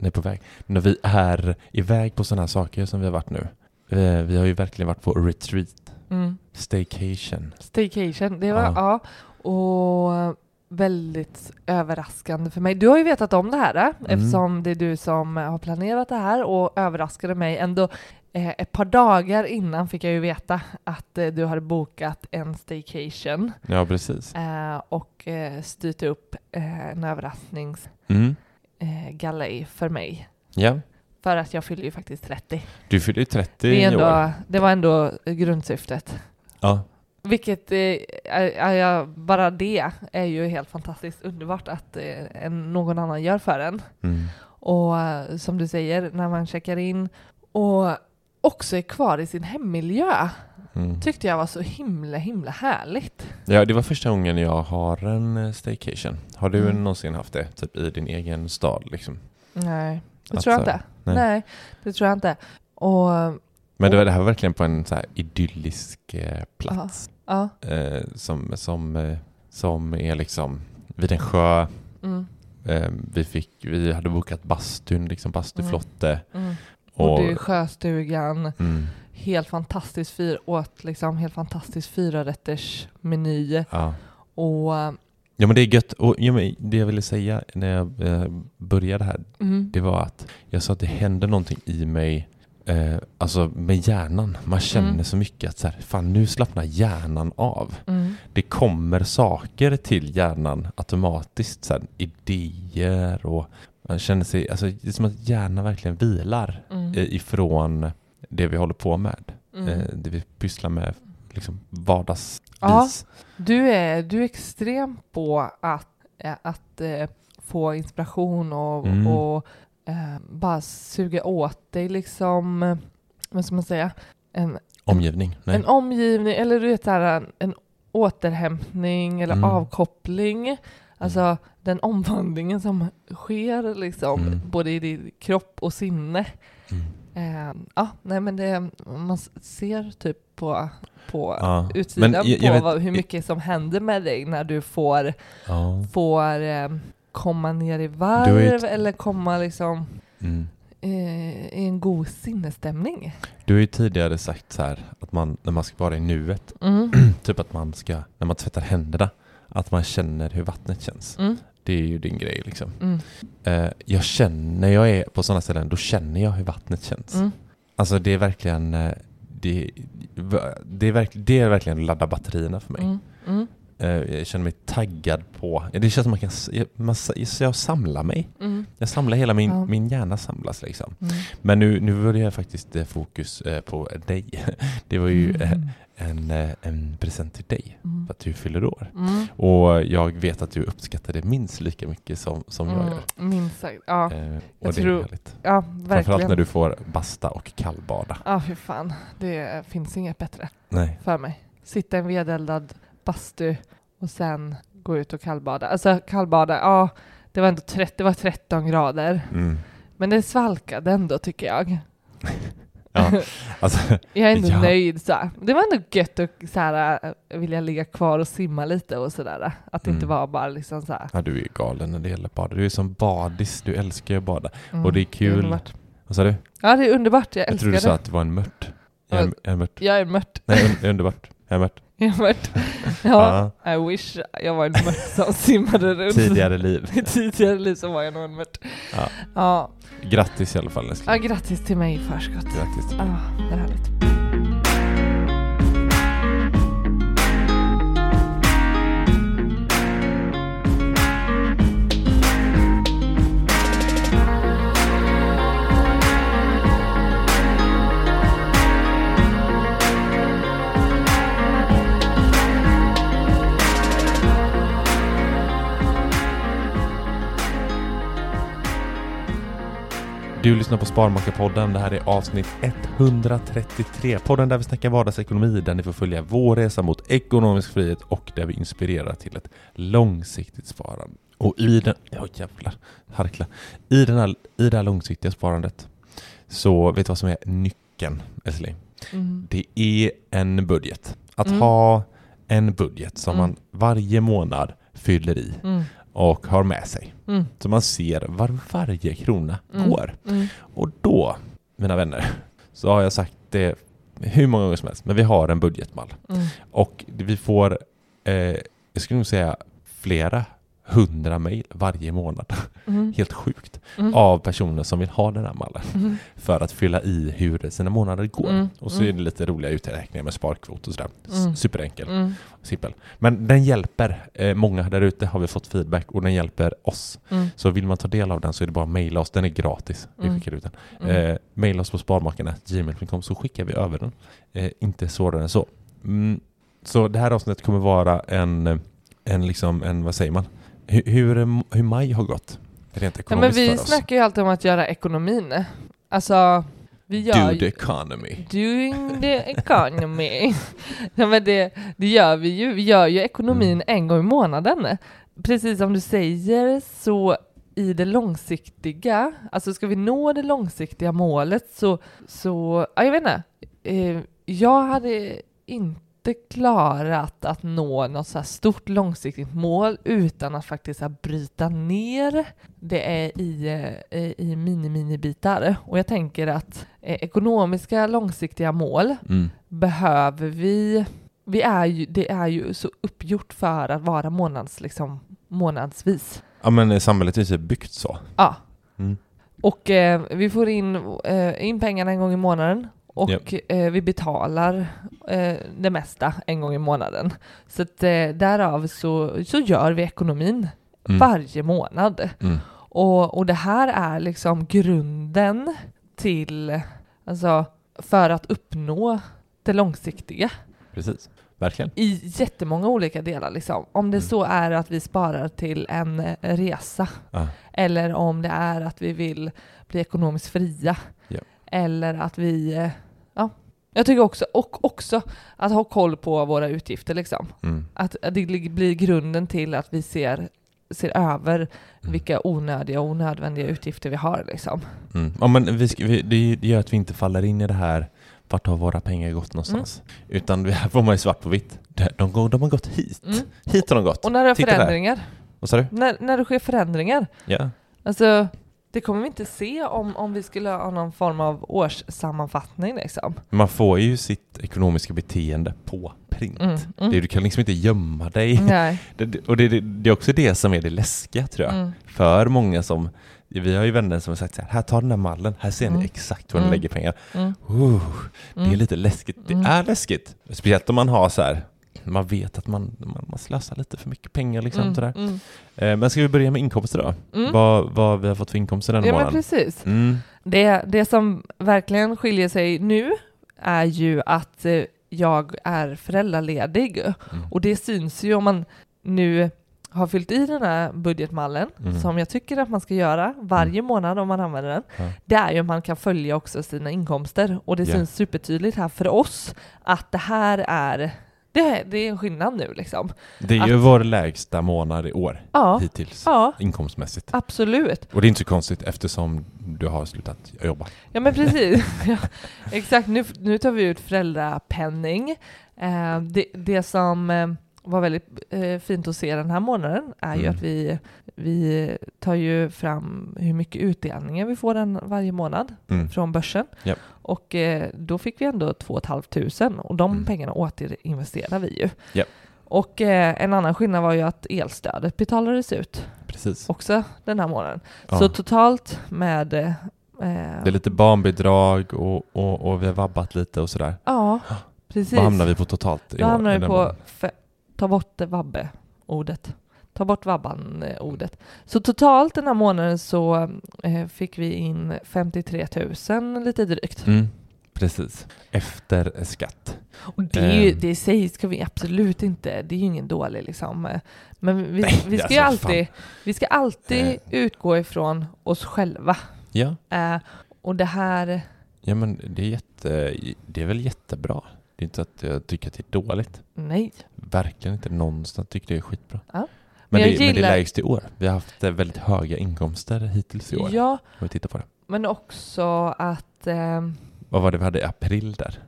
nej på väg, när vi är iväg på sådana här saker som vi har varit nu. Eh, Vi har ju verkligen varit på retreat, Mm. staycation. Staycation, det var, Ja. ja. Och väldigt överraskande för mig. Du har ju vetat om det här eh, Mm. eftersom det är du som har planerat det här och överraskade mig ändå. Eh, ett par dagar innan fick jag ju veta att eh, du hade bokat en staycation Ja, precis. och styrt upp en överraskningsgalej Mm. Eh, galej för mig. Ja, För att jag fyller ju faktiskt 30. du fyller ju 30 Det, är i år. ändå, det var ändå grundsyftet. Ja, Vilket, eh, bara det är ju helt fantastiskt underbart att eh, någon annan gör för en. mm. Och som du säger, när man checkar in och också är kvar i sin hemmiljö, Mm. tyckte jag var så himla himla härligt. Ja, det var första gången jag har en eh, staycation. Har du Mm. någonsin haft det? Typ i din egen stad liksom? Nej, det Att tror jag så inte. nej. Nej. det tror jag inte. Och Men det var det här var verkligen på en så här idyllisk eh, plats. ja, Eh, som, som, eh, som är liksom vid en sjö. mm, Eh, vi, fick, vi hade bokat bastun, liksom bastuflotte. mm. Och, Bodde i sjöstugan, mm, helt fantastisk fyr, åt liksom helt fantastisk fyrarätters meny ja. och ja men det är gött. Och, ja, men det jag ville säga när jag eh, började här, mm, det var att jag sa att det hände någonting i mig Eh, alltså med hjärnan. Man känner Mm. så mycket att så här, fan nu slappnar hjärnan av. mm, Det kommer saker till hjärnan automatiskt. Så här, idéer och man känner sig, alltså det är som att hjärnan verkligen vilar mm, eh, ifrån det vi håller på med. mm. Eh, det vi pysslar med liksom vardagsvis. Ja. Du är, du är extrem på att, eh, att eh, få inspiration och, Mm. och eh, bara suga åt dig liksom, vad ska man säga, en, Omgivning. Nej. en omgivning eller du vet så här, en, återhämtning eller Mm. avkoppling. Alltså den omvandlingen som sker liksom, Mm. både i din kropp och sinne. Eh, ja, nej men det, man ser typ på, på Ja. utsidan Men jag- på jag vet- vad, hur mycket som händer med dig när du får, Ja. får eh, komma ner i varv eller komma liksom Mm. eh, i en god sinnesstämning. Du har ju tidigare sagt så här att man, när man ska vara i nuet, Mm. typ att man ska, när man tvättar händerna, att man känner hur vattnet känns. Mm. Det är ju din grej liksom. Mm. Eh, jag känner, när jag är på sådana ställen, då känner jag hur vattnet känns. Mm. Alltså det är verkligen, eh, det, det, är verkligen, det är verkligen att ladda batterierna för mig. Mm. Eh, jag känner mig taggad på, det känns som man kan, jag, man, jag samlar mig. Mm. Jag samlar hela min, Ja. min hjärna samlas liksom. Mm. Men nu, nu börjar jag faktiskt eh, fokus eh, på dig. Det var ju Mm. en, en present till dig Mm. för att du fyller år. Mm. Och jag vet att du uppskattar det minst lika mycket som, som jag Mm. gör. Minst sagt. Ja, och jag det tror- är härligt. ja Framförallt när du får basta och kallbada. Ja, fy fan. Det finns inget bättre Nej. för mig. Sitta i en vedeldad bastu och sen gå ut och kallbada. Alltså kallbada, ja, det var ändå 30, det var 13 grader. Mm. Men det svalkade ändå tycker jag. Ja, alltså, Jag är ändå Ja. nöjd så här. Det var ändå gött att så här, äh, vilja ligga kvar och simma lite och sådär. Att det inte Mm. var bara liksom så här. ja, du är galen när det gäller bada. Du är som badis, du älskar att bada. Mm, Och det är kul. underbart. Vad sa du? Ja, det är underbart. Jag Jag älskar tror du det. sa att det var en mört. Jag är, jag är mört. Jag är mört. Nej, un, underbart. Jag är mört. Jag mört. Ja, I wish jag var en mört som simmade runt. Tidigare liv. I tidigare liv så var jag nog en mört. Ja. Ja. Grattis i alla fall ja, älskling. grattis till mig i förskott. Grattis till Ja, dig. det är härligt. Du lyssnar på Sparmakarpodden. Det här är avsnitt 133. Podden där vi snackar vardagsekonomi, där ni får följa vår resa mot ekonomisk frihet och där vi inspirerar till ett långsiktigt sparande. Och i den... Ja jävlar, harkla. I, den här, I det här långsiktiga sparandet så vet du vad som är nyckeln, älskling? Mm. Det är en budget. Att Mm. ha en budget som Mm. man varje månad fyller i Mm. Och har med sig. Mm. Så man ser var varje krona Mm. går. Mm. Och då, mina vänner, så har jag sagt det hur många gånger som helst, men vi har en budgetmall. Mm. Och vi får, eh, jag skulle nog säga flera hundra mejl varje månad. Mm. Helt sjukt. Mm. Av personer som vill ha den här mallen. Mm. För att fylla i hur sina månader går. Mm. Och så Mm. är det lite roliga uträkningar med sparkvot och sådär. Mm. Superenkel. Mm. Simpel. Men den hjälper eh, många där ute har vi fått feedback och den hjälper oss. Mm. Så vill man ta del av den så är det bara att mejla oss. Den är gratis. Vi Mm. skickar ut den. Mm. Eh, mejla oss på sparmakarna.gmail.com så skickar vi över den. Eh, inte svårare än så. Mm. Så det här avsnittet kommer vara en, en liksom, en, vad säger man? Hur, hur, hur maj har gått. Rent Ja, ekonomiskt men vi för oss. snackar ju alltid om att göra ekonomin. Alltså, vi gör Do the economy. Doing the economy. ja, men det, det gör vi ju. Vi gör ju ekonomin Mm. en gång i månaden. Precis som du säger så i det långsiktiga, alltså ska vi nå det långsiktiga målet så, så ja, jag vet inte. Eh, jag hade inte klarat att nå något så stort långsiktigt mål utan att faktiskt så bryta ner det är i, eh, i mini-mini-bitar. Och jag tänker att eh, ekonomiska långsiktiga mål Mm. behöver vi vi är ju, det är ju så uppgjort för att vara månads, liksom, månadsvis. Ja men samhället är typ byggt så. Ja. Mm. Och eh, vi får in, eh, in pengarna en gång i månaden och Japp. eh, vi betalar eh, det mesta en gång i månaden. Så att, eh, därav så, så gör vi ekonomin Mm. varje månad. Mm. Och, och det här är liksom grunden till, alltså för att uppnå det långsiktiga Precis. Verkligen. i jättemånga olika delar. Liksom. Om det Mm. så är att vi sparar till en eh, resa Ja. eller om det är att vi vill bli ekonomiskt fria Ja. Eller att vi, eh, ja. Jag tycker också, och också att ha koll på våra utgifter liksom. Mm. Att att det blir grunden till att vi ser, ser över Mm. vilka onödiga och onödvändiga utgifter vi har liksom. Mm. Ja, men vi vi, det gör att vi inte faller in i det här vart har våra pengar gått någonstans? Utan vi- här får man ju svart på vitt. De, går- de har gått hit. Mm. Hit har de gått. Och när det är förändringar, Vad sa du? när, när det sker förändringar, Ja. alltså det kommer vi inte se om, om vi skulle ha någon form av årssammanfattning liksom. Man får ju sitt ekonomiska beteende på print. Mm. Mm. Det, du kan liksom inte gömma dig. Det, och det, det, det är också det som är det läskiga tror jag. Mm. För många som, vi har ju vänner som har sagt så här, här ta den här mallen, här ser Mm. ni exakt var ni Mm. lägger pengar. Mm. Uh, det är Mm. lite läskigt. Det Mm. är läskigt. Speciellt om man har så här, man vet att man, man, man slösar lite för mycket pengar liksom. Mm. Sådär. Mm. Eh, men ska vi börja med inkomster då? Mm. Vad, vad vi har fått för inkomster den Ja men månaden? precis. Mm. Det, det som verkligen skiljer sig nu är ju att eh, jag är föräldraledig Mm. och det syns ju om man nu har fyllt i den här budgetmallen Mm. som jag tycker att man ska göra varje månad om man använder den. Ja. Det är ju att man kan följa också sina inkomster och det Ja. syns supertydligt här för oss att det här är Det, det är en skillnad nu liksom. Det är ju Att- vår lägsta månad i år Ja, hittills, ja inkomstmässigt. absolut. Och det är inte så konstigt eftersom du har slutat jobba. Ja men precis. ja, exakt, nu, nu tar vi ut föräldrapenning. Eh, det, det som eh, var väldigt eh, fint att se den här månaden är ju Mm. att vi, vi tar ju fram hur mycket utdelningar vi får den varje månad Mm. från börsen. Japp. Och eh, då fick vi ändå 2 500 och de Mm. pengarna återinvesterar vi ju. Japp. Och eh, en annan skillnad var ju att elstödet betalades ut Precis. också den här månaden. Ja. Så totalt med eh, Det är lite barnbidrag och, och, och vi har vabbat lite och sådär. Ja, precis. Vad hamnar vi på totalt? Då hamnar vi på ta bort det vabbe-ordet. Ta bort vabban-ordet. Så totalt den här månaden så eh, fick vi in 53 000 lite drygt. Mm. Precis. Efter skatt. Och det, är ju, Ehm. det i sig ska vi absolut inte, det är ju ingen dålig liksom. Men vi, Nej, vi ska ju alltså, alltid, vi ska alltid Eh. utgå ifrån oss själva. Ja. Eh, och det här, Ja men det är, jätte, det är väl jättebra. Det är inte så att jag tycker att det är dåligt. nej. Verkligen inte någonstans tycker det är skitbra. Ja. Men, Men jag det, men det är gillar- lägst i år. Vi har haft eh, väldigt höga inkomster hittills i år. Ja, Om vi tittar på det. men också att, eh, Vad var det vi hade i april där?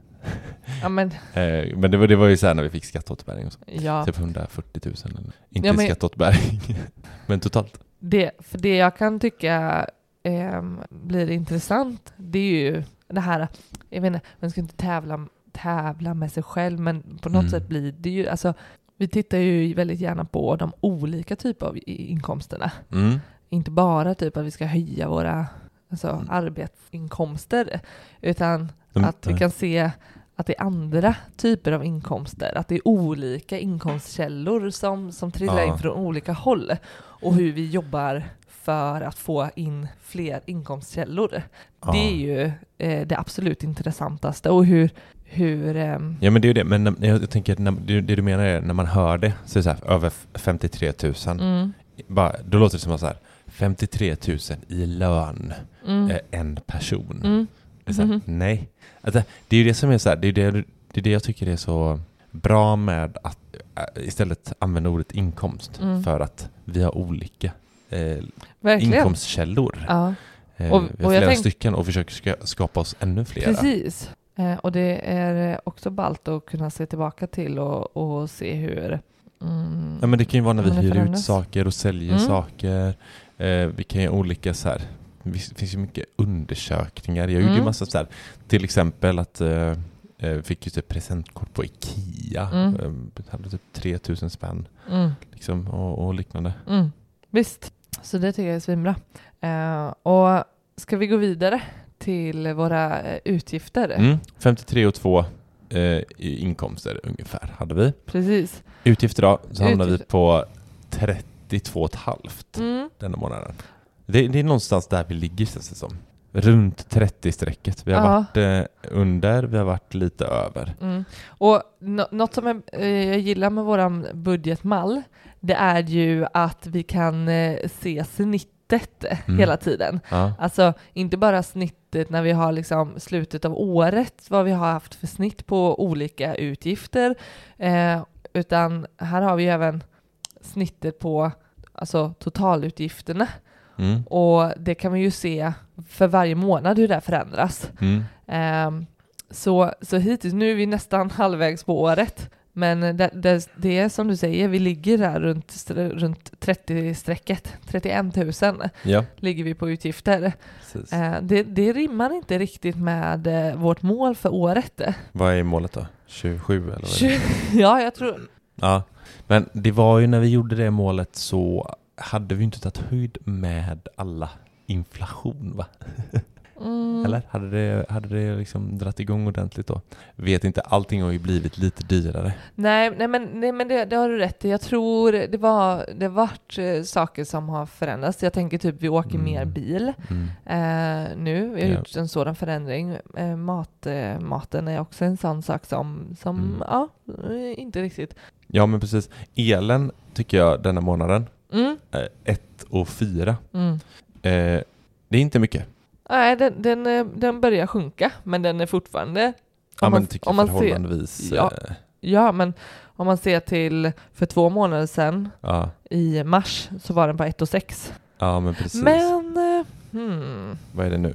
ja men, Eh, men det var, det var ju så här när vi fick skatteåterbäring och så. ja. Typ 140 000. Eller. Inte Ja, men- skatteåterbäring. men totalt. Det, för det jag kan tycka ehm, blir intressant, det är ju det här, jag vet inte, man ska inte tävla, tävla med sig själv, men på något Mm. sätt blir det ju, alltså vi tittar ju väldigt gärna på de olika typer av inkomsterna. Mm. Inte bara typ att vi ska höja våra alltså, Mm. arbetsinkomster, utan De- att vi kan se att det är andra typer av inkomster, att det är olika inkomstkällor som, som trillar Ja. in från olika håll och hur vi jobbar för att få in fler inkomstkällor. Ja. Det är ju eh, det absolut intressantaste och hur, hur ehm, Ja men det är ju det, men jag tänker att när, det, det du menar är när man hör det, så är det så här, över 53 000, mm, bara, då låter det som att så här, 53 000 i lön, mm, eh, en person. mm, Det här, Mhm. Nej. Alltså, det är ju det som är så här, det är det, det är det jag tycker är så bra med att äh, istället använda ordet inkomst, Mm. för att vi har olika eh, inkomstkällor. Ja, Eh, Och- och flera stycken och försöker ska, skapa oss ännu fler. precis. Eh, och det är också ballt att kunna se tillbaka till och, och se hur mm, Ja, men det kan ju vara när vi hyr ut saker och säljer Mm. saker. Eh, vi kan göra olika så här. Det finns ju mycket undersökningar. Jag gjorde ju Mm. massa så här. Till exempel att eh, eh, fick ju typ presentkort på Ikea. Mm. Eh, betalade typ 3000 spänn mm, liksom, och, och liknande. Mm, visst, så det tycker jag är svinbra. Eh, och ska vi gå vidare till våra eh, utgifter? Mm. 53 och 2 eh, inkomster ungefär hade vi. Precis. Utgifter då, så hamnar vi på 32,5 Mm, denna månaden. Det, det är någonstans där vi ligger känns det som. Runt 30-strecket. Vi har Ja. varit eh, under, vi har varit lite över. mm. Och nå- något som jag, eh, jag gillar med våran budgetmall, det är ju att vi kan eh, se snittet eh, Mm. hela tiden. Ja. Alltså inte bara snittet när vi har liksom slutet av året, vad vi har haft för snitt på olika utgifter, eh, utan här har vi även snittet på alltså, totalutgifterna. Mm. Och det kan man ju se för varje månad hur det förändras. Mm. Ehm, så, så hittills, nu är vi nästan halvvägs på året. Men det, det, det är som du säger, vi ligger där runt, runt 30-strecket. 31 000 Ja, ligger vi på utgifter. Eh, det, det rimmar inte riktigt med eh, vårt mål för året. Vad är målet då? 27 eller vad är det? ja, jag tror... Ja, men det var ju när vi gjorde det målet så hade vi inte tagit höjd med alla inflation va? Mm, Eller? Hade det, hade det liksom dratt igång ordentligt då? Vet inte, allting har ju blivit lite dyrare. Nej, nej men, nej, men det, det har du rätt i. Jag tror det var det vart eh, saker som har förändrats. Jag tänker typ vi åker Mm. mer bil Mm. eh, nu. Vi har Ja. gjort en sådan förändring. Eh, mat, eh, maten är också en sån sak som, som Mm. ja, eh, inte riktigt. Ja men precis. Elen tycker jag denna månaden, Mm, 1 och 4. mm. Eh, det är inte mycket. Nej, den, den, eh, den börjar sjunka, men den är fortfarande... Ja om men man- tycker om man ser- förhållandevis Ja. eh, Ja, men om man ser till för två månader sedan Ja, i mars så var den på 1 6. ja men precis. Men, eh, hmm, Vad är det nu?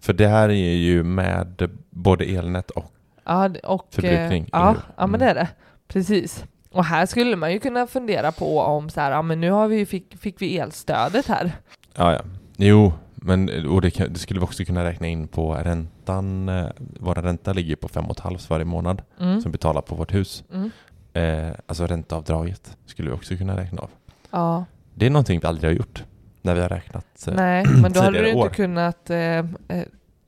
För det här är ju med både elnät och ja, och, Förbrukning, ja, hur? ja, men Mm. det är det. Precis. Och här skulle man ju kunna fundera på om så här, ja men nu har vi, fick, fick vi elstödet här. Ja, ja. Jo, men och det, det skulle vi också kunna räkna in på räntan. Eh, vår ränta ligger på 5,5 varje månad Mm. som betalar på vårt hus. Mm. Eh, alltså ränteavdraget skulle vi också kunna räkna av. Ja, Det är någonting vi aldrig har gjort när vi har räknat. eh, nej, men då hade du inte år. kunnat, eh, eh,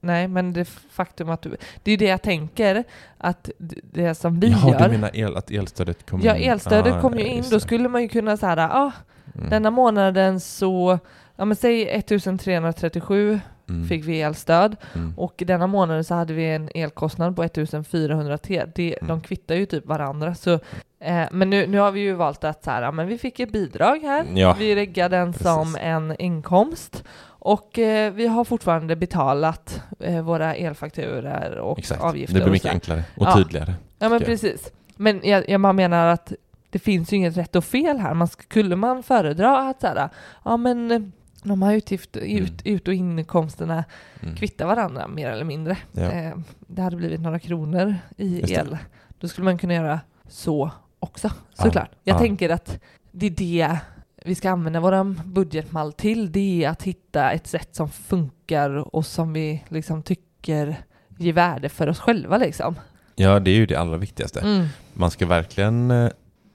nej men det faktum att du, det är ju det jag tänker, att det som vi ja, gör, du menar el, att elstödet kommer ja in? elstödet Ja, kom ju ja, in, då skulle man ju kunna säga, ja Mm. denna månaden så, ja men säg 1337 Mm. fick vi elstöd Mm. och denna månaden så hade vi en elkostnad på 1400 T. Det, Mm. De kvittar ju typ varandra. Så, eh, men nu, nu har vi ju valt att så här, ja, men vi fick ett bidrag här. Ja, Vi reggar den precis. som en inkomst och eh, vi har fortfarande betalat eh, våra elfakturor och exakt. avgifter. Det blir och mycket här. enklare och Ja. tydligare. Ja men jag. precis. Men jag, jag menar att det finns ju inget rätt och fel här. Man skulle man föredra att så här, ja men de här utgift, ut, ut och inkomsterna Mm. kvittar varandra mer eller mindre. Ja. Eh, det hade blivit några kronor i el. Då skulle man kunna göra så också, såklart. Jag Ja. tänker att det är det vi ska använda vår budgetmall till. Det är att hitta ett sätt som funkar och som vi liksom tycker ger värde för oss själva liksom. Ja, det är ju det allra viktigaste. Mm, Man ska verkligen, eh,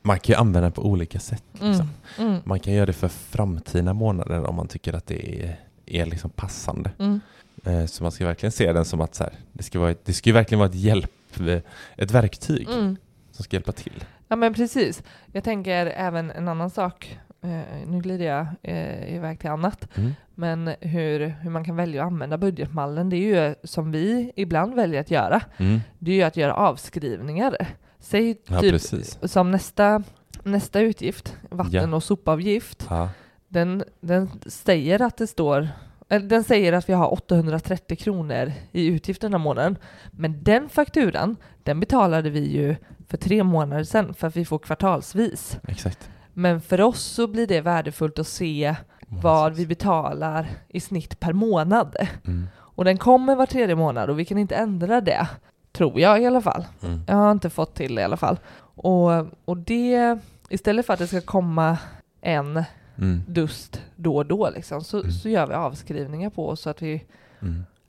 man kan ju använda den på olika sätt. mm, Liksom. mm, Man kan göra det för framtida månader om man tycker att det är, är liksom passande. mm. Eh, Så man ska verkligen se den som att så här, det, ska vara, det ska verkligen vara ett hjälp, eh, ett verktyg Mm. som ska hjälpa till. Ja men precis. Jag tänker även en annan sak. Eh, nu glider jag iväg till annat. Mm. Men hur, hur man kan välja att använda budgetmallen, det är ju som vi ibland väljer att göra. Mm. Det är ju att göra avskrivningar. Säg Ja, typ precis. som nästa, nästa utgift, vatten Ja. och sopavgift. Ja. Den, den säger att det står den säger att vi har 830 kronor i utgift den här månaden. Men den fakturan, den betalade vi ju för tre månader sedan för att vi får kvartalsvis. Exakt. Men för oss så blir det värdefullt att se vad vi betalar i snitt per månad. Mm. Och den kommer var tredje månad och vi kan inte ändra det. Tror jag i alla fall. Mm. Jag har inte fått till det i alla fall. Och, och det, istället för att det ska komma en Mm. dust då och då liksom, så, Mm. så gör vi avskrivningar på så att vi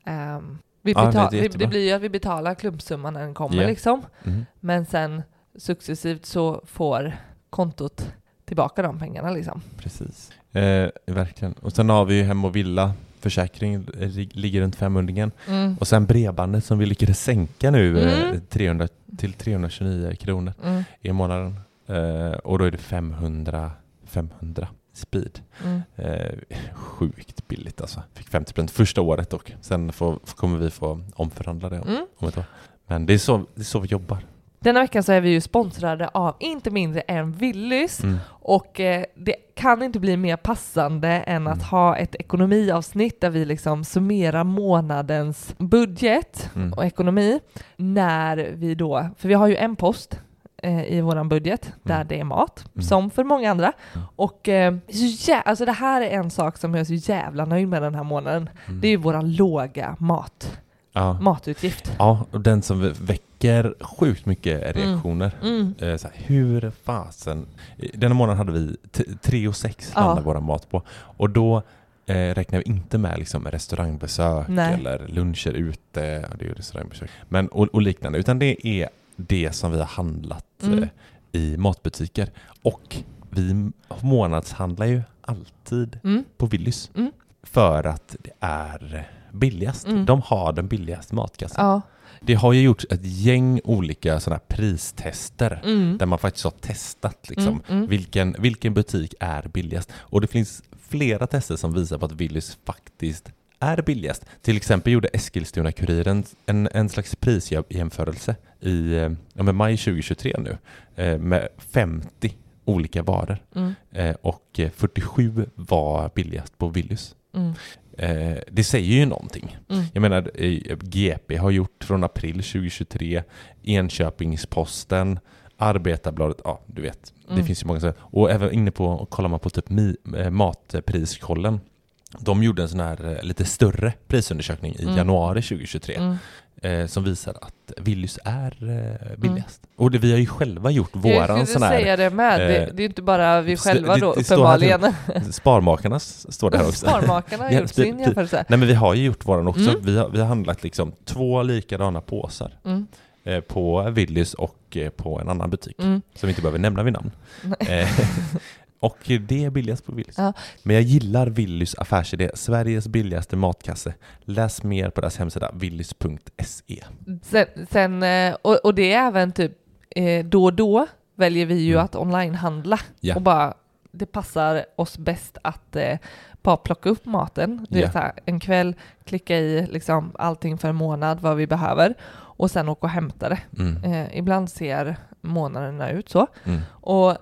ehm, vi Ja, det betal, det, blir ju att vi betalar klumpsumman när den kommer Ja. liksom. Mm. Men sen successivt så får kontot tillbaka de pengarna liksom. Precis. Eh, verkligen. Och sen har vi ju hem och villa. Försäkring lig- ligger runt 500 Mm. Och sen bredbandet som vi lyckades sänka nu eh, Mm. 300 till 329 kronor Mm. i månaden. Eh, och då är det 500, 500 speed. Mm. Eh, sjukt billigt alltså. Fick 50% första året dock. Sen får, kommer vi få omförhandla det om, Mm. om ett år. Men det är, så, det är så vi jobbar. Denna veckan så är vi ju sponsrade av inte mindre än Willys Mm. och eh, det kan inte bli mer passande än att Mm. ha ett ekonomiavsnitt där vi liksom summerar månadens budget Mm. och ekonomi när vi då, för vi har ju en post eh, i våran budget där Mm. det är mat, Mm. som för många andra. Och eh, jä- alltså det här är en sak som jag är så jävla nöjd med den här månaden. Det är ju våran låga mat, ja. matutgift. ja, och den som väcker sjukt mycket reaktioner. Mm. Eh, så här, hur fasen... Denna månad hade vi t- 3 och 6 Ja. landade våra mat på. Och då eh, räknar vi inte med liksom, restaurangbesök Nej. eller luncher ute. Det är ju restaurangbesök. Men, och, och liknande. Utan det är det som vi har handlat Mm. eh, i matbutiker. Och vi månadshandlar ju alltid Mm. på Willys. Mm. För att det är billigast. Mm. De har den billigaste matkassan. Ja. Det har ju gjorts ett gäng olika sådana pristester Mm. där man faktiskt har testat liksom, Mm, mm. Vilken, vilken butik är billigast. Och det finns flera tester som visar på att Willys faktiskt är billigast. Till exempel gjorde Eskilstuna-Kuriren en, en slags prisjämförelse i eh, ja, men maj 2023 nu eh, med 50 olika varor Mm. eh, och eh, 47 var billigast på Willys Mm. Eh, det säger ju någonting. Mm. Jag menar, eh, GP har gjort från april 2023, Enköpingsposten, Arbetarbladet, ja du vet, det Mm. finns ju många så Och även inne på, kollar man på typ eh, Matpriskollen, de gjorde en sån här eh, lite större prisundersökning i Mm. januari 2023 Mm. Eh, som visar att Willys är eh, billigast. Och det, vi har ju själva gjort våran Mm. jag sån här säga det med. det, eh, det är ju inte bara vi det- själva det- då, det uppenbarligen. Sparmakarnas står det här också. Sparmakarna har gjort det- sin det- jämförelse. Nej men vi har ju gjort våran också. Mm. Vi, har, vi har handlat liksom två likadana påsar Mm. eh, på Willys och eh, på en annan butik Mm. som vi inte behöver nämna vid namn. Och det är billigast på Willys. Ja. Men jag gillar Willys affärsidé, Sveriges billigaste matkasse. Läs mer på deras hemsida willys.se. Sen, sen, eh, och, och det är även typ eh, då och då väljer vi ju Mm. att onlinehandla Ja. och bara det passar oss bäst att eh, bara plocka upp maten. Det är Ja. så här, en kväll, klicka i liksom allting för en månad, vad vi behöver och sen åka och hämta det. Mm. Eh, ibland ser månaderna ut så. Mm. Och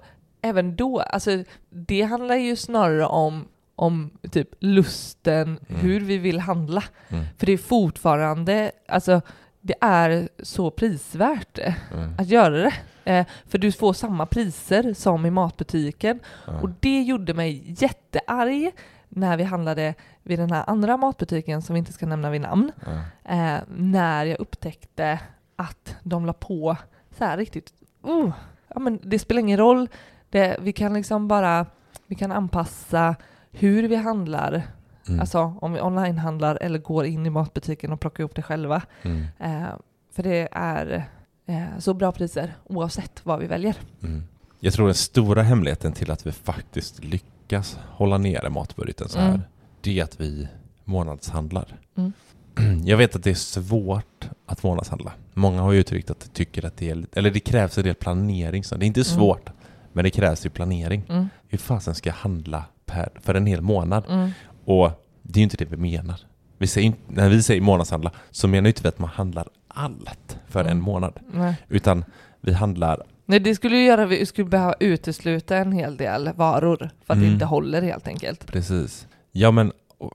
även då, alltså det handlar ju snarare om, om typ lusten, Mm. hur vi vill handla. Mm. För det är fortfarande, alltså det är så prisvärt eh, Mm. att göra det. Eh, för du får samma priser som i matbutiken. Ja. Och det gjorde mig jättearg när vi handlade vid den här andra matbutiken som vi inte ska nämna vid namn. Ja. Eh, när jag upptäckte att de la på så här riktigt, oh, ja men det spelar ingen roll, det, vi kan liksom bara, vi kan anpassa hur vi handlar, Mm. alltså om vi onlinehandlar eller går in i matbutiken och plockar upp det själva. Mm. Eh, för det är eh, så bra priser oavsett vad vi väljer. Mm. Jag tror den stora hemligheten till att vi faktiskt lyckas hålla nere matbudgeten så här, Mm. det är att vi månadshandlar. Mm. Jag vet att det är svårt att månadshandla. Många har ju uttryckt att de tycker att det, är, eller det krävs en del planering. Så det är inte Mm. svårt, men det krävs ju planering. Mm. Hur fasen ska jag handla per, för en hel månad? Mm. Och det är ju inte det vi menar. Vi säger, när vi säger månadshandla så menar ju inte vi att man handlar allt för en Mm. månad. Nej. Utan vi handlar Nej, det skulle ju göra att vi skulle behöva utesluta en hel del varor för att det Mm. inte håller helt enkelt. Precis. Ja men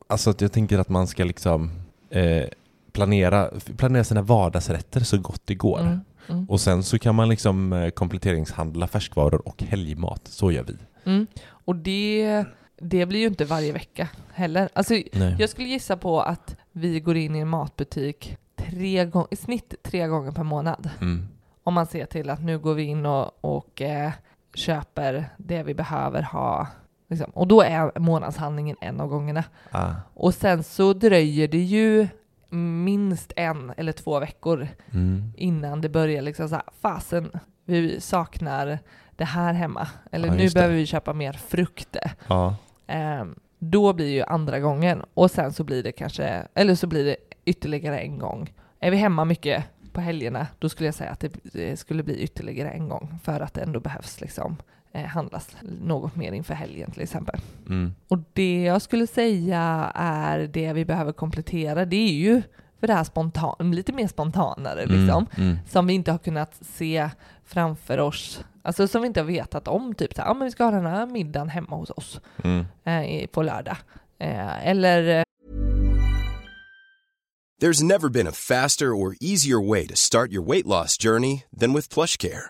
alltså jag tänker att man ska liksom eh, planera, planera sina vardagsrätter så gott det går. Mm. Mm. Och sen så kan man liksom eh, kompletteringshandla färskvaror och helgmat. Så gör vi. Mm. Och det, det blir ju inte varje vecka heller. Alltså, Nej. jag skulle gissa på att vi går in i en matbutik tre gång, i snitt tre gånger per månad. Mm. Om man ser till att nu går vi in och, och eh, köper det vi behöver ha. Liksom. Och då är månadshandlingen en av gångerna. Ah. Och sen så dröjer det ju minst en eller två veckor Mm. innan det börjar liksom så här, fasen, vi saknar det här hemma. Eller Ja, nu det. behöver vi köpa mer frukt. Ja. Ehm, då blir ju andra gången och sen så blir det kanske, eller så blir det ytterligare en gång. Är vi hemma mycket på helgerna, då skulle jag säga att det, det skulle bli ytterligare en gång för att det ändå behövs liksom handlas något mer inför helgen till exempel. Mm. Och det jag skulle säga är det vi behöver komplettera, det är ju för det här spontan, lite mer spontanare liksom, Mm. Mm. som vi inte har kunnat se framför oss, alltså som vi inte har vetat om, typ så här, ja men vi ska ha den här middagen hemma hos oss Mm. eh, i- på lördag. Eh, eller eh, There's never been a faster or easier way to start your weight loss journey than with PlushCare.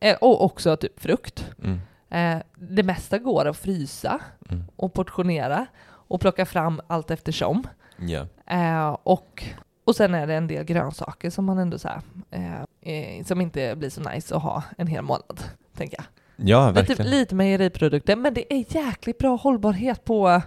Eh, och också typ frukt. Mm. Eh, det mesta går att frysa Mm. och portionera och plocka fram allt eftersom. Eh, och, och sen är det en del grönsaker som man ändå så här, eh, som inte blir så nice att ha en hel månad, tänker jag. Ja, Lite, verkligen. lite mejeriprodukter, men det är jäkligt bra hållbarhet på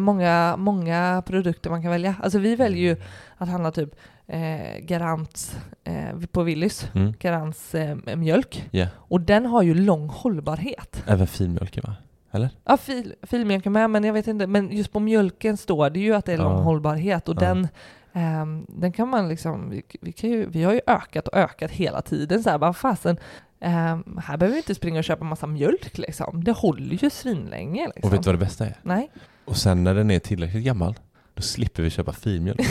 många, många produkter man kan välja. Alltså vi väljer ju att handla typ eh, Garants eh, på Willys, Mm. Garants eh, mjölk. Ja. Och den har ju lång hållbarhet. Även filmjölken va? Eller? Ja, fil, filmjölken med, men jag vet inte, men just på mjölken står det ju att det är Ja. lång hållbarhet och Ja. den ehm, den kan man liksom, vi, vi, kan ju, vi har ju ökat och ökat hela tiden så här, bara fasen, ehm, här behöver vi inte springa och köpa massa mjölk liksom. Det håller ju svinlänge liksom. Och vet du vad det bästa är? Nej. Och sen när den är tillräckligt gammal, då slipper vi köpa filmjölk.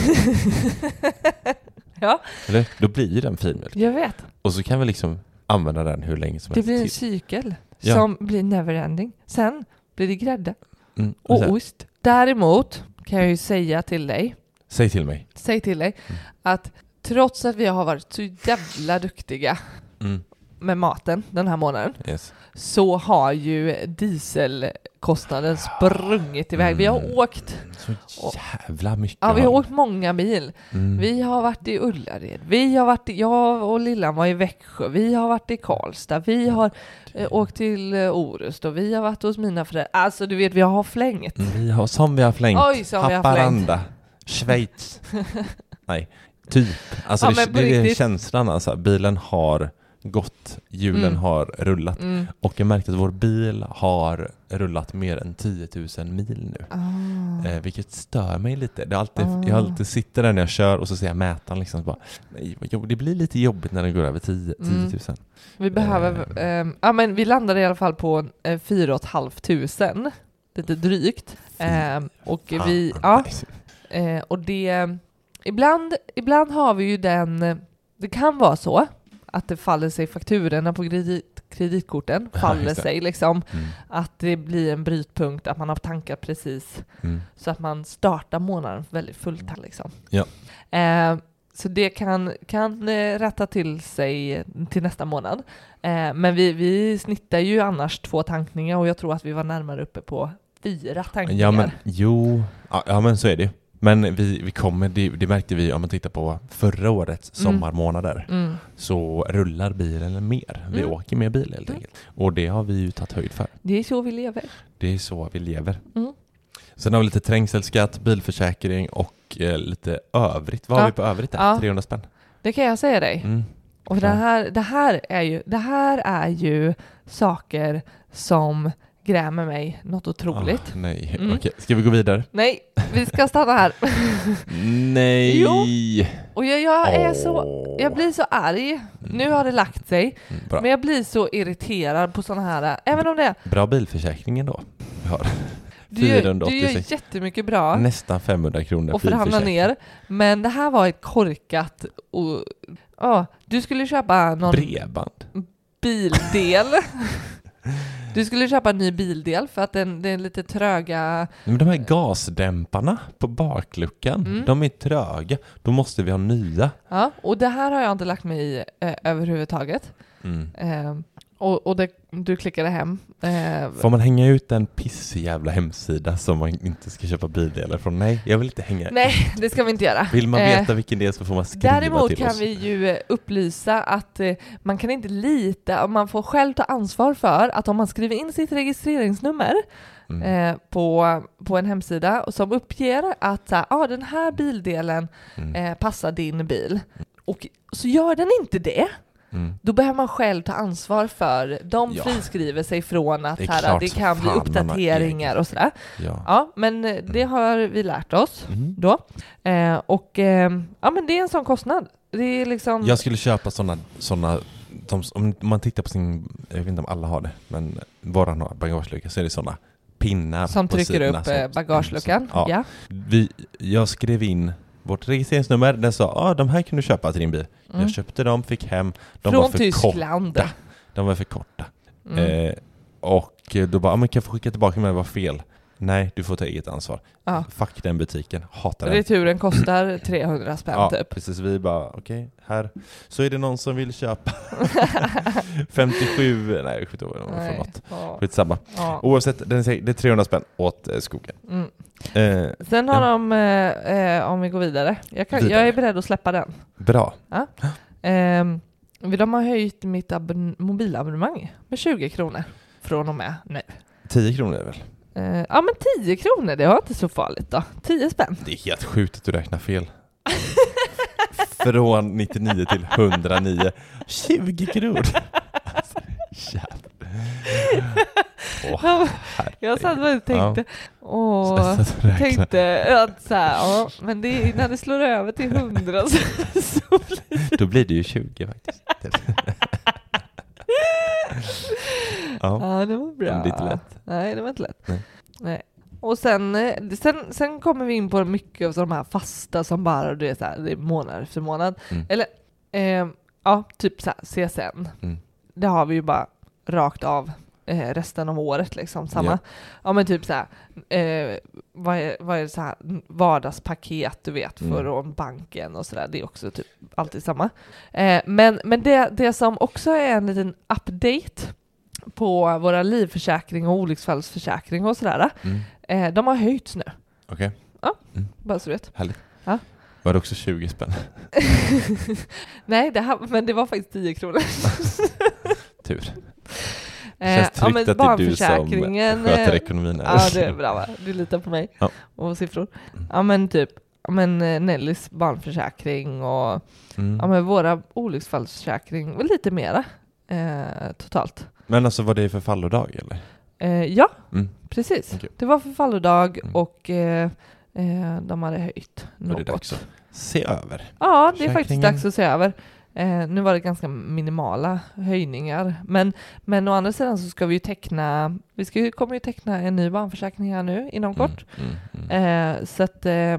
ja, Eller? Då blir ju den filmjölk. jag vet. Och så kan vi liksom använda den hur länge som Det helst blir en cykel Ja. som blir neverending. Sen blir det grädde Mm. och här, ost. Däremot kan jag ju säga till dig, Säg till mig. säg till dig, Mm. att trots att vi har varit så jävla duktiga Mm. Med maten den här månaden Yes. så har ju dieselkostnaden sprungit iväg. Vi har Mm. åkt, Så jävla mycket. ja, vi har åkt många mil. Mm. Vi har varit i Ullared, vi har varit i, jag och Lillan var i Växjö, vi har varit i Karlstad, vi har eh, åkt till eh, Orust och vi har varit hos mina föräldrar. Alltså du vet, vi har flängt. Mm, Vi har, som vi har flängt. Oj, som vi har Haparanda. Schweiz. Nej, typ. Alltså Ja, det, det är känslan alltså. Bilen har gått, hjulen Mm. har rullat. Mm. Och jag märkte att vår bil har rullat mer än 10 000 mil nu. Ah. Eh, vilket stör mig lite. Det är alltid, Ah. Jag alltid sitter där när jag kör och så ser jag mätaren liksom. Bara, nej, det blir lite jobbigt när den går över 10, 10 000. Mm. Vi behöver, ehm, ja men vi landade i alla fall på eh, 4 500, lite drygt. Ehm, och vi, ja, eh, och det, ibland, ibland har vi ju den, det kan vara så att det faller sig fakturorna på kredit, kreditkorten, faller sig liksom, Mm. att det blir en brytpunkt, att man har tankat precis Mm. så att man startar månaden väldigt fullt här liksom. Ja. Eh, så det kan, kan eh, rätta till sig till nästa månad. Eh, men vi, vi snittar ju annars två tankningar och jag tror att vi var närmare uppe på fyra tankningar. Ja men jo, ja, men så är det. Men vi, vi kommer, det, det märkte vi om man tittar på förra årets sommarmånader, Mm. så rullar bilen mer. Vi Mm. åker mer bil helt Mm. enkelt. Och det har vi ju tagit höjd för. Det är så vi lever. Det är så vi lever. Mm. Sen har vi lite trängselskatt, bilförsäkring och eh, lite övrigt. Vad Ja. har vi på övrigt där? Ja. 300 spänn? Det kan jag säga dig. Mm. Och det här, det, här är ju, det här är ju saker som grämer mig något otroligt. Ah, nej, Mm. okej. Ska vi gå vidare? Nej, vi ska stanna här. Nej! Jo. Och jag, jag är så, Åh. jag blir så arg. Nu har det lagt sig. Mm, Bra. Men jag blir så irriterad på sådana här, även om det Bra bilförsäkring ändå. Vi har du gör, du 486. gör jättemycket bra nästan 500 kronor och förhandla ner, men det här var ett korkat och, ja, du skulle köpa någon Bredband. bildel. Du skulle köpa en ny bildel för att den, den är lite tröga. Men de här gasdämparna på bakluckan, Mm. de är tröga. Då måste vi ha nya. Ja, och det här har jag inte lagt mig i eh, överhuvudtaget. Mm. Eh, och och det, du klickade hem. Eh, Får man hänga ut en pissig jävla hemsida som man inte ska köpa bildelar från? Nej, jag vill inte hänga nej, det ska vi inte göra. Vill man Eh, veta vilken det är så får man skriva Däremot till kan oss. vi ju eh, upplysa att eh, man kan inte lita, och man får själv ta ansvar för att om man skriver in sitt registreringsnummer Mm. eh, på, på en hemsida och som uppger att ah, den här bildelen Mm. eh, passar din bil och så gör den inte det, Mm. då behöver man själv ta ansvar för, de Ja. friskriver sig från att Det är här, det kan bli uppdateringar och sådär. Ja. Ja, men eh, det har vi lärt oss Mm. då. Eh, och eh, ja, men det är en sån kostnad. Det är liksom... Jag skulle köpa sådana, såna, de, om man tittar på sin, jag vet inte om alla har det, men våran har bagagelucka så är det sådana pinnar som trycker sidorna upp som- eh, bagageluckan. som- ja. Vi, jag skrev in vårt registreringsnummer, den sa ah, de här kan du köpa till din bil. Mm. Jag köpte dem, fick hem, de var Från för Tyskland. korta. De var för korta. Mm. Eh, och då bara, ah, men kan jag få skicka tillbaka men det var fel. Nej, du får ta eget ansvar. Ja. Fuck den butiken, hatar den. Returen kostar 300 spänn Ja, typ. precis. Vi bara, okej, här. Så är det någon som vill köpa 57, nej för Nej. något. Ja. Skitsamma. Ja. Oavsett, det är 300 spänn åt eh, skogen. Mm. Eh, Sen har Ja. de, eh, eh, om vi går vidare, jag, kan, Vidare. jag är beredd att släppa den. bra. Eh, de har höjt mitt abon- mobilabonnemang med 20 kronor från och med nu. 10 kronor är väl? Eh, ja men 10 kronor, det var inte så farligt då. 10 spänn. Det är helt sjukt att du räknar fel. Från 99 till 109. 20 kronor! Alltså. Åh, Ja, herregud. Jag satt bara och tänkte, åh, du räknar. tänkte att så här, ja, men det, är- när det slår över till 100 så, så blir Då blir det ju 20 faktiskt. ja. Ja, det var bra. Det är inte lätt. Nej, det var inte lätt. Nej. Nej. Och sen, eh, sen, sen kommer vi in på mycket av de här fasta som bara du vet, så här, det är månad efter månad. Mm. Eller, eh, ja, typ så här, CSN. Mm. Det har vi ju bara rakt av eh, resten av året liksom. Samma. Ja. Ja, men typ så här, eh, vad är, vad är det så här vardagspaket du vet Mm. från banken och sådär. Det är också typ alltid samma. Eh, men men det, det som också är en liten update på våra livförsäkring och olycksfallsförsäkring och sådär. Mm. Eh, de har höjts nu, Okej, bara så du vet. härligt. Ja. Var det också 20 spänn? Nej, det här, men det var faktiskt 10 kronor. Tur. Eh, Känns tryggt att det är du som barnförsäkringen, sköter eh, ekonomin här. Ja, det är bra va? Du litar på mig Ja. och siffror. Ja, men typ ja, men eh, Nellys barnförsäkring och Mm. ja, men våra olycksfallsförsäkring och lite mera eh, totalt. Men alltså var det för fallodag eller? Eh, ja, Mm. precis. Det var förfallodag Mm. och eh, eh, de hade höjt Var det något. dags att se över? Ja, det är faktiskt dags att se över. Eh, nu var det ganska minimala höjningar, men, men å andra sidan så ska vi ju teckna, vi ska ju, kommer ju teckna en ny barnförsäkring här nu inom kort. Mm. Mm. Mm. Eh, så att, eh,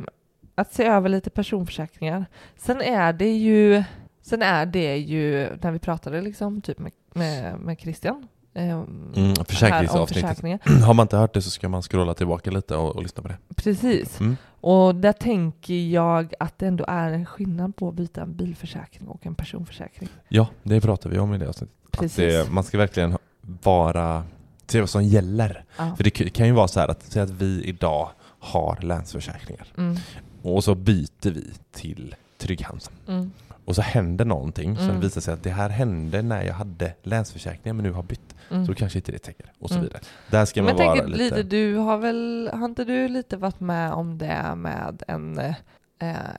att se över lite personförsäkringar. Sen är det ju, sen är det ju, när vi pratade liksom typ med, med, med Christian, Mm, här om försäkringsavsnittet. Har man inte hört det så ska man scrolla tillbaka lite och, och lyssna på det. Precis. Mm. Och där tänker jag att det ändå är en skillnad på att byta en bilförsäkring och en personförsäkring. Ja, det pratar vi om i det avsnittet. Att Precis. det, man ska verkligen vara, se vad som gäller. Ja. För det kan ju vara så här att, säga att vi idag har länsförsäkringar Mm, och så byter vi till Trygg-Hansa. mm, Och så händer någonting som Mm. visar sig att det här hände när jag hade länsförsäkringar men nu har bytt. Mm. Så kanske inte det täcker och så Mm. vidare. Där ska Men man jag vara tänker lite... du har väl, har inte du lite varit med om det med en, eh,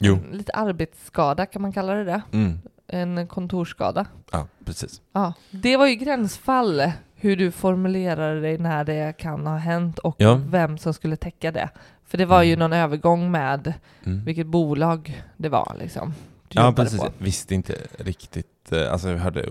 en lite arbetsskada, kan man kalla det det? Mm. En kontorsskada. Ja, precis. Ja, det var ju gränsfall hur du formulerade dig när det kan ha hänt och Ja. vem som skulle täcka det. För det var ju Mm. någon övergång med Mm. vilket bolag det var liksom. Ja, precis. på. Visste inte riktigt. eh, Alltså jag hörde,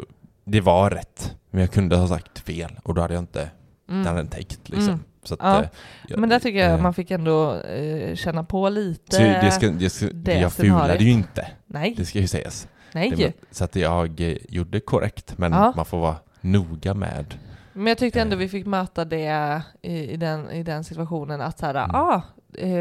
det var rätt, men jag kunde ha sagt fel och då hade jag inte Mm. den täckt liksom. Mm. Så att, Ja. eh, jag- Men där tycker jag eh, man fick ändå eh, känna på lite. Så det ska, det ska, det jag fulade ju inte, Nej, det ska ju sägas. nej. Det, så att jag gjorde korrekt, men Ja. man får vara noga med. Men jag tyckte ändå vi fick möta det i, i, den, i den situationen att så här, Mm. ah,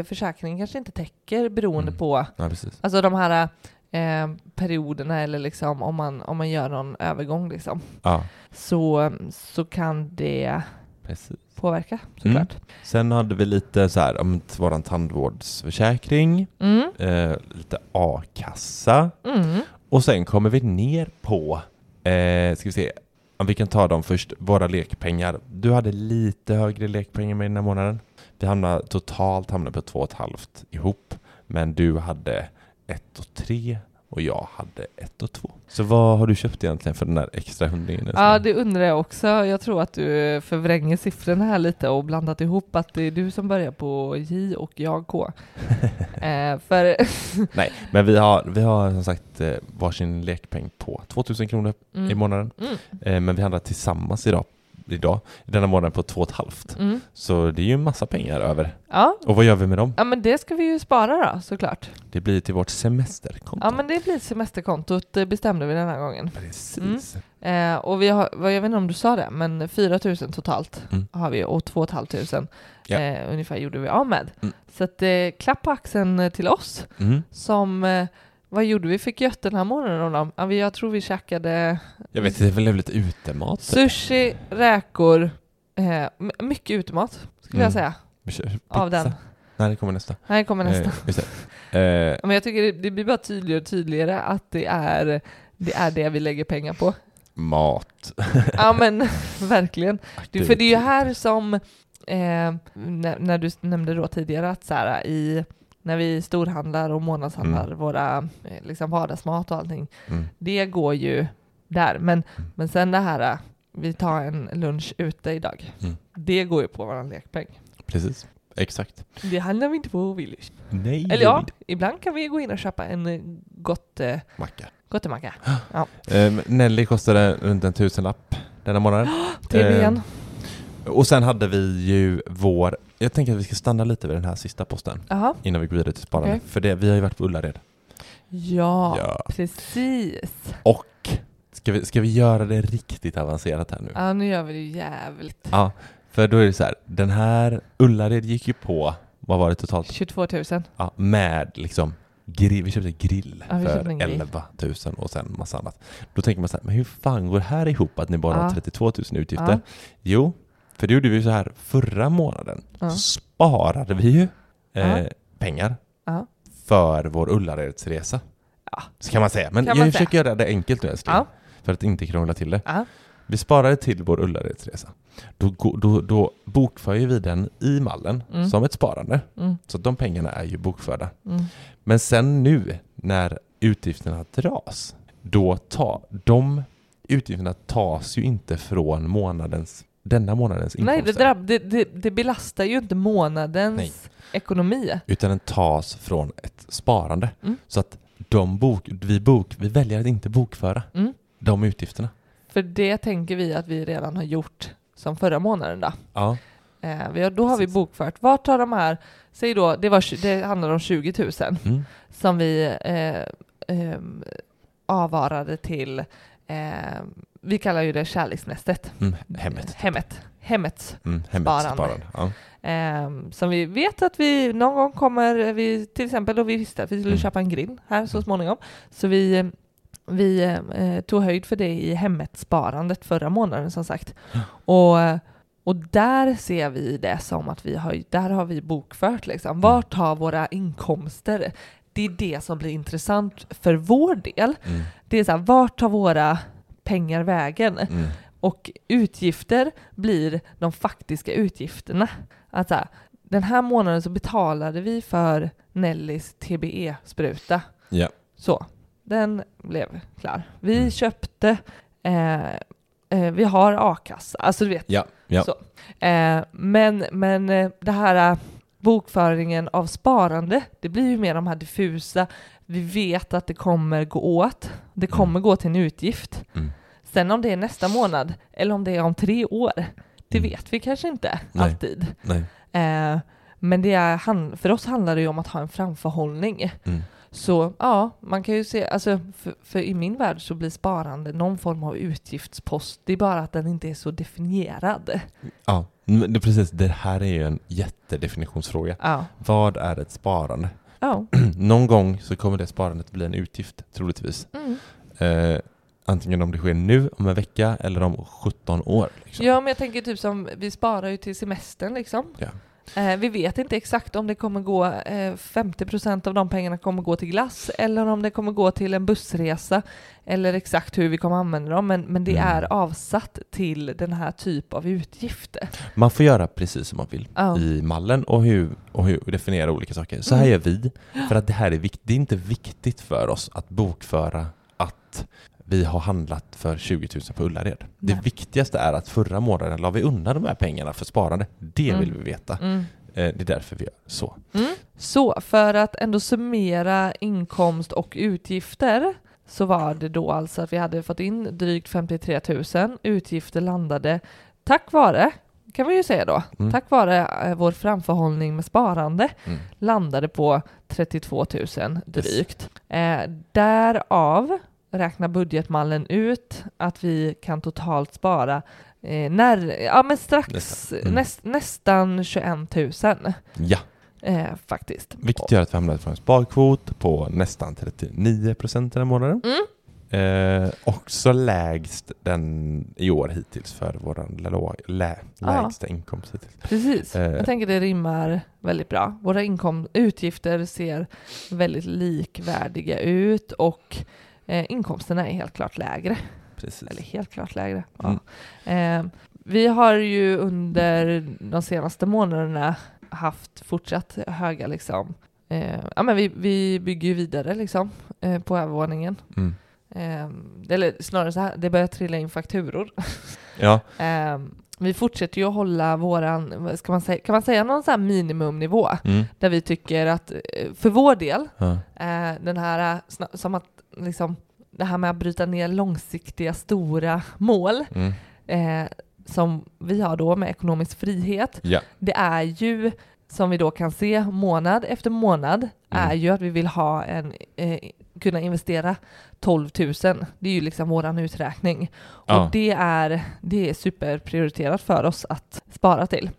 försäkringen kanske inte täcker beroende Mm. på Ja, precis. alltså de här eh, perioderna eller liksom om man, om man gör någon övergång liksom. Ja, Så, så kan det precis. påverka såklart. Sen hade vi lite så här, om våran tandvårdsförsäkring, Mm. eh, lite a-kassa Mm. och sen kommer vi ner på, eh, ska vi se, om vi kan ta dem först, våra lekpengar. Du hade lite högre lekpengar med den här månaden. Vi hamnade totalt hamnade på två och ett halvt ihop, men du hade ett och tre och jag hade ett och två. Så vad har du köpt egentligen för den där extra hundringen? Ja, det undrar jag också. Jag tror att du förvränger siffrorna här lite och blandat ihop att det är du som börjar på J och jag K. eh, för Nej, men vi har, vi har som sagt eh, varsin lekpeng på 2000 kronor i Mm. månaden. Mm. Eh, men vi handlar tillsammans idag, idag, denna månaden på två och ett halvt. Mm. Så det är ju en massa pengar över. Ja. Och vad gör vi med dem? ja, men det ska vi ju spara då såklart. Det blir till vårt semesterkonto. Ja, men det blir semesterkontot det bestämde vi den här gången. Precis. Eh, och vi har, jag vet inte om du sa det, men 4 000 totalt Mm. har vi och 2 500 Ja. eh, ungefär gjorde vi av med. Mm. Så att, eh, klapp på axeln eh, till oss Mm. som eh, vad gjorde vi? Fick gött den här morgonen? Ja, vi- jag tror vi käkade Jag vet, det är väl lite utemat. typ. sushi, räkor, eh, mycket utemat skulle jag Mm. säga. Vi kör Av pizza. den. Nej, det kommer nästa. Nej, kommer nästa. Eh, just det. Eh, Men jag tycker det, det blir bara tydligare och tydligare att det är det, är det vi lägger pengar på. mat. Ja men verkligen. Det, för det är ju här som, eh, när, när du nämnde då tidigare att så här, i, när vi storhandlar och månadshandlar våra eh, liksom vardagsmat och allting, Mm. det går ju där. Men, men sen det här, eh, vi tar en lunch ute idag, Mm. det går ju på vår lekpeng. Precis. Exakt. Det handlar vi inte på Willys. Nej, Eller ja, ibland kan vi gå in och köpa en eh, gott, Macka. gottemacka. Eh, Nelly kostade runt en tusenlapp denna månad. Till Eh, igen. Och sen hade vi ju vår, jag tänker att vi ska stanna lite vid den här sista posten Jaha. innan vi går vidare till sparande. Okej. För det, vi har ju varit på Ullared. Ja, Ja. precis. Och ska vi, ska vi göra det riktigt avancerat här nu? Ja, nu gör vi det jävligt. Ja, för då är det så här, den här Ullared gick ju på, vad var det totalt? 22 000. Ja, med liksom grill, vi köpte grill Ja, vi för köpte grill. 11 000 och sen massa annat. Då tänker man så här, men hur fan går det här ihop att ni bara har Ja. 32 000 utgifter? Jo, för det gjorde vi så här förra månaden. Ja. Sparade vi ju eh, pengar för vår Ullaredsresa. Ja. Så kan man säga. Men Kan jag försöker säga. göra det enkelt nu älskling. För att inte krångla till det. Vi sparade till vår Ullaredsresa. Då, då, då bokför vi den i mallen Mm. som ett sparande. Mm, Så de pengarna är ju bokförda. mm. Men sen nu när utgifterna dras, då tar de utgifterna tas ju inte från månadens, denna månadens Nej, inkomster. det, drabb, det, det, det belastar ju inte månadens Nej. ekonomi. Utan den tas från ett sparande. Mm. Så att de bok, vi, bok, vi väljer att inte bokföra Mm. de utgifterna. För det tänker vi att vi redan har gjort som förra månaden då. Ja. Eh, vi har, då har vi bokfört, vart tar de här, säg då, det, var, det handlar om 20 000 Mm. som vi eh, ehm, avvarade till, eh, vi kallar ju det kärleksnästet. Mm. Hemmet. Hemmet. Hemmets Mm. Hemmets Sparande. sparande. Ja. Ehm, som vi vet att vi någon gång kommer, vi, till exempel då vi visste att vi skulle Mm. köpa en grill här så småningom. Så vi, vi eh, tog höjd för det i hemmet-sparandet förra månaden som sagt. Och, och där ser vi det som att vi har, där har vi bokfört liksom. Vart tar våra inkomster? Det är det som blir intressant för vår del. Mm. Det är så här, vart tar våra pengar vägen? Mm. Och utgifter blir de faktiska utgifterna. Alltså, den här månaden så betalade vi för Nellys TBE-spruta. Ja. Så, den blev klar. Vi Mm. köpte, eh, eh, vi har a-kassa, alltså du vet. Ja. Ja. Så. Eh, men men eh, det här eh, bokföringen av sparande, det blir ju mer de här diffusa, vi vet att det kommer gå åt, det kommer gå till en utgift. Mm. Sen om det är nästa månad eller om det är om tre år, det Mm. vet vi kanske inte Nej. alltid. Nej. Eh, men det är, för oss handlar det ju om att ha en framförhållning. Mm. Så ja, man kan ju se, alltså för, för i min värld så blir sparande någon form av utgiftspost. Det är bara att den inte är så definierad. Ja, det, precis. Det här är ju en jättedefinitionsfråga. Ja. Vad är ett sparande? Ja. Någon gång så kommer det sparandet bli en utgift, troligtvis. Mm. Eh, antingen om det sker nu, om en vecka, eller om 17 år. Liksom. ja, men jag tänker typ som, vi sparar ju till semestern liksom. Ja. Eh, vi vet inte exakt om det kommer gå, eh, 50% av de pengarna kommer gå till glass eller om det kommer gå till en bussresa eller exakt hur vi kommer använda dem. Men, men det Mm. är avsatt till den här typ av utgifter. Man får göra precis som man vill Ja. i mallen och hur, och hur definiera olika saker. Så här Mm. gör vi, för att det här är viktigt. Det är inte viktigt för oss att bokföra att vi har handlat för 20 000 på Ullared. Det Nej. viktigaste är att förra månaden la vi undan de här pengarna för sparande. Det Mm. vill vi veta. Mm. Eh, Det är därför vi gör så. Så för att ändå summera inkomst och utgifter så var det då alltså att vi hade fått in drygt 53 000. Utgifter landade tack vare, kan vi ju säga då, Mm. tack vare eh, vår framförhållning med sparande Mm. landade på 32 000 drygt. Eh, därav räknar budgetmallen ut att vi kan totalt spara eh, när, ja, men strax Nästan. Mm. näst, nästan 21 000 Ja, eh, faktiskt. vilket gör att vi hamnar på en sparkvot på nästan 39 procent den här månaden. Mm. Eh, också lägst den i år hittills för vår lä, lägsta inkomst hittills. Precis. Eh. Jag tänker det rimmar väldigt bra. Våra inkom- utgifter ser väldigt likvärdiga ut och eh, inkomsterna är helt klart lägre. Precis. Eller helt klart lägre. Mm. Ja. Eh, vi har ju under de senaste månaderna haft fortsatt höga liksom, eh, ja men vi, vi bygger ju vidare liksom eh, på övervåningen. Mm. Eh, eller snarare så här, det börjar trilla in fakturor. Ja, Eh, vi fortsätter ju att hålla våran, ska man säga, kan man säga någon här minimumnivå mm. där vi tycker att eh, för vår del, ja. eh, den här, eh, som att liksom, det här med att bryta ner långsiktiga stora mål Mm. eh, som vi har då med ekonomisk frihet, ja. det är ju som vi då kan se månad efter månad är ju att vi vill ha en, eh, kunna investera 12 000. Det är ju liksom våran uträkning. Ja. Och det är, det är superprioriterat för oss att spara till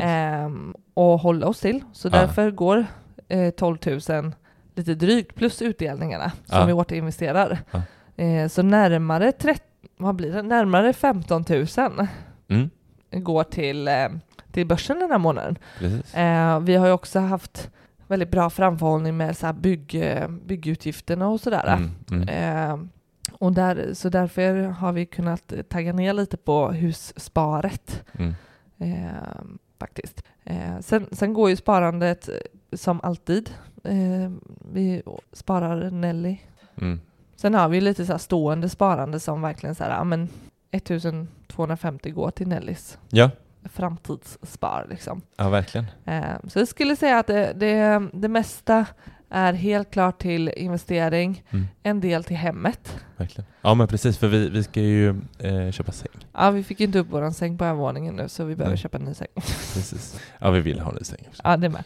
ehm, och hålla oss till. Så Ja. därför går eh, 12 000 lite drygt plus utdelningarna som Ja. vi återinvesterar. Ja. Eh, så närmare, 30, vad blir det? närmare 15 000 Mm. går till, eh, till börsen den här månaden. Eh, vi har ju också haft väldigt bra framförhållning med så här bygg, eh, byggutgifterna och sådär. Mm. Mm. Och där, så därför har vi kunnat tagga ner lite på hussparet Mm. faktiskt. Sen, sen går ju sparandet som alltid. Eh, vi sparar Nelly. Mm. Sen har vi lite så stående sparande som verkligen så här, ja men 1250 går till Nellys Ja. framtidsspar liksom. ja, verkligen. Eh, Så jag skulle säga att det, det, det mesta är helt klart till investering, Mm. en del till hemmet. verkligen. Ja, men precis, för vi, vi ska ju eh, köpa säng. Ja, vi fick ju inte upp våran säng på övervåningen nu så vi behöver Nej. köpa en ny säng. Precis. Ja, vi vill ha en ny säng också. Ja, det med.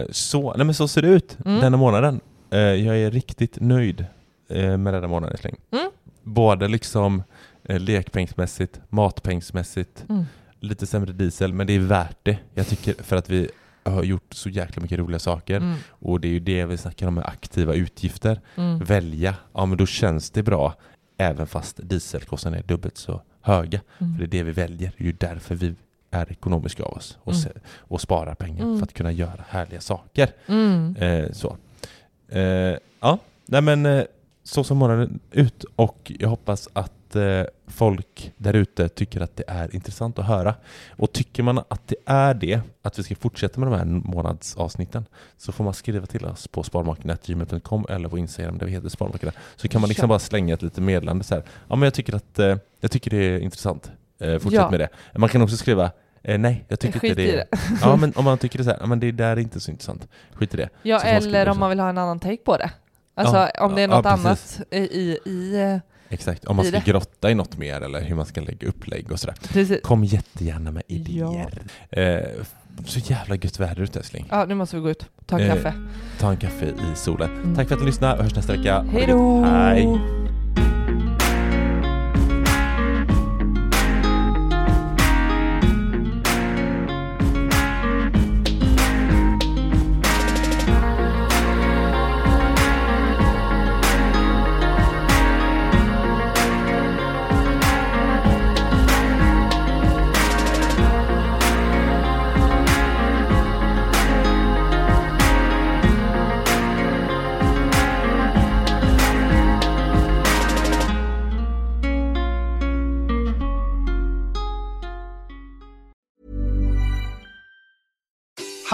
Eh, så, nej, men så ser det ut Mm. denna månaden. Eh, jag är riktigt nöjd eh, med denna månaden släng. Mm. Både liksom eh, lekpengsmässigt, matpengsmässigt, Mm. lite sämre diesel, men det är värt det. Jag tycker för att vi har gjort så jäkla mycket roliga saker Mm. och det är ju det vi snackar om med aktiva utgifter. Mm. Välja, ja men då känns det bra även fast dieselkostnaderna är dubbelt så höga. Mm. För det är det vi väljer. Det är ju därför vi är ekonomiska av oss och, Mm. se, och sparar pengar Mm. för att kunna göra härliga saker. Mm. Eh, så. Eh, ja, nej men eh, så som månaden ut och jag hoppas att eh, folk där ute tycker att det är intressant att höra. Och tycker man att det är det, att vi ska fortsätta med de här månadsavsnitten, så får man skriva till oss på sparmakarna.gmail.com eller på Instagram där vi heter Sparmakarna. Så kan man liksom Ja. bara slänga ett litet meddelande så här. Ja men jag tycker att eh, jag tycker det är intressant. Eh, fortsätt Ja. med det. Man kan också skriva Eh, nej, jag tycker Skit inte i det. det. Ja, men om man tycker det så här, ja, men det där är inte så intressant. Skit i det. Ja, Så eller det om man vill ha en annan take på det. Alltså Ja, om det är ja, något precis. annat i, i Exakt, om man ska grotta i något mer eller hur man ska lägga upplägg och sådär. precis. Kom jättegärna med idéer. Eh, så jävla gött väder ute älskling. Ja, nu måste vi gå ut. Ta en Eh, kaffe. Ta en kaffe i solen. Mm. Tack för att ni lyssnade. Vi hörs nästa vecka. Hej då! Hej!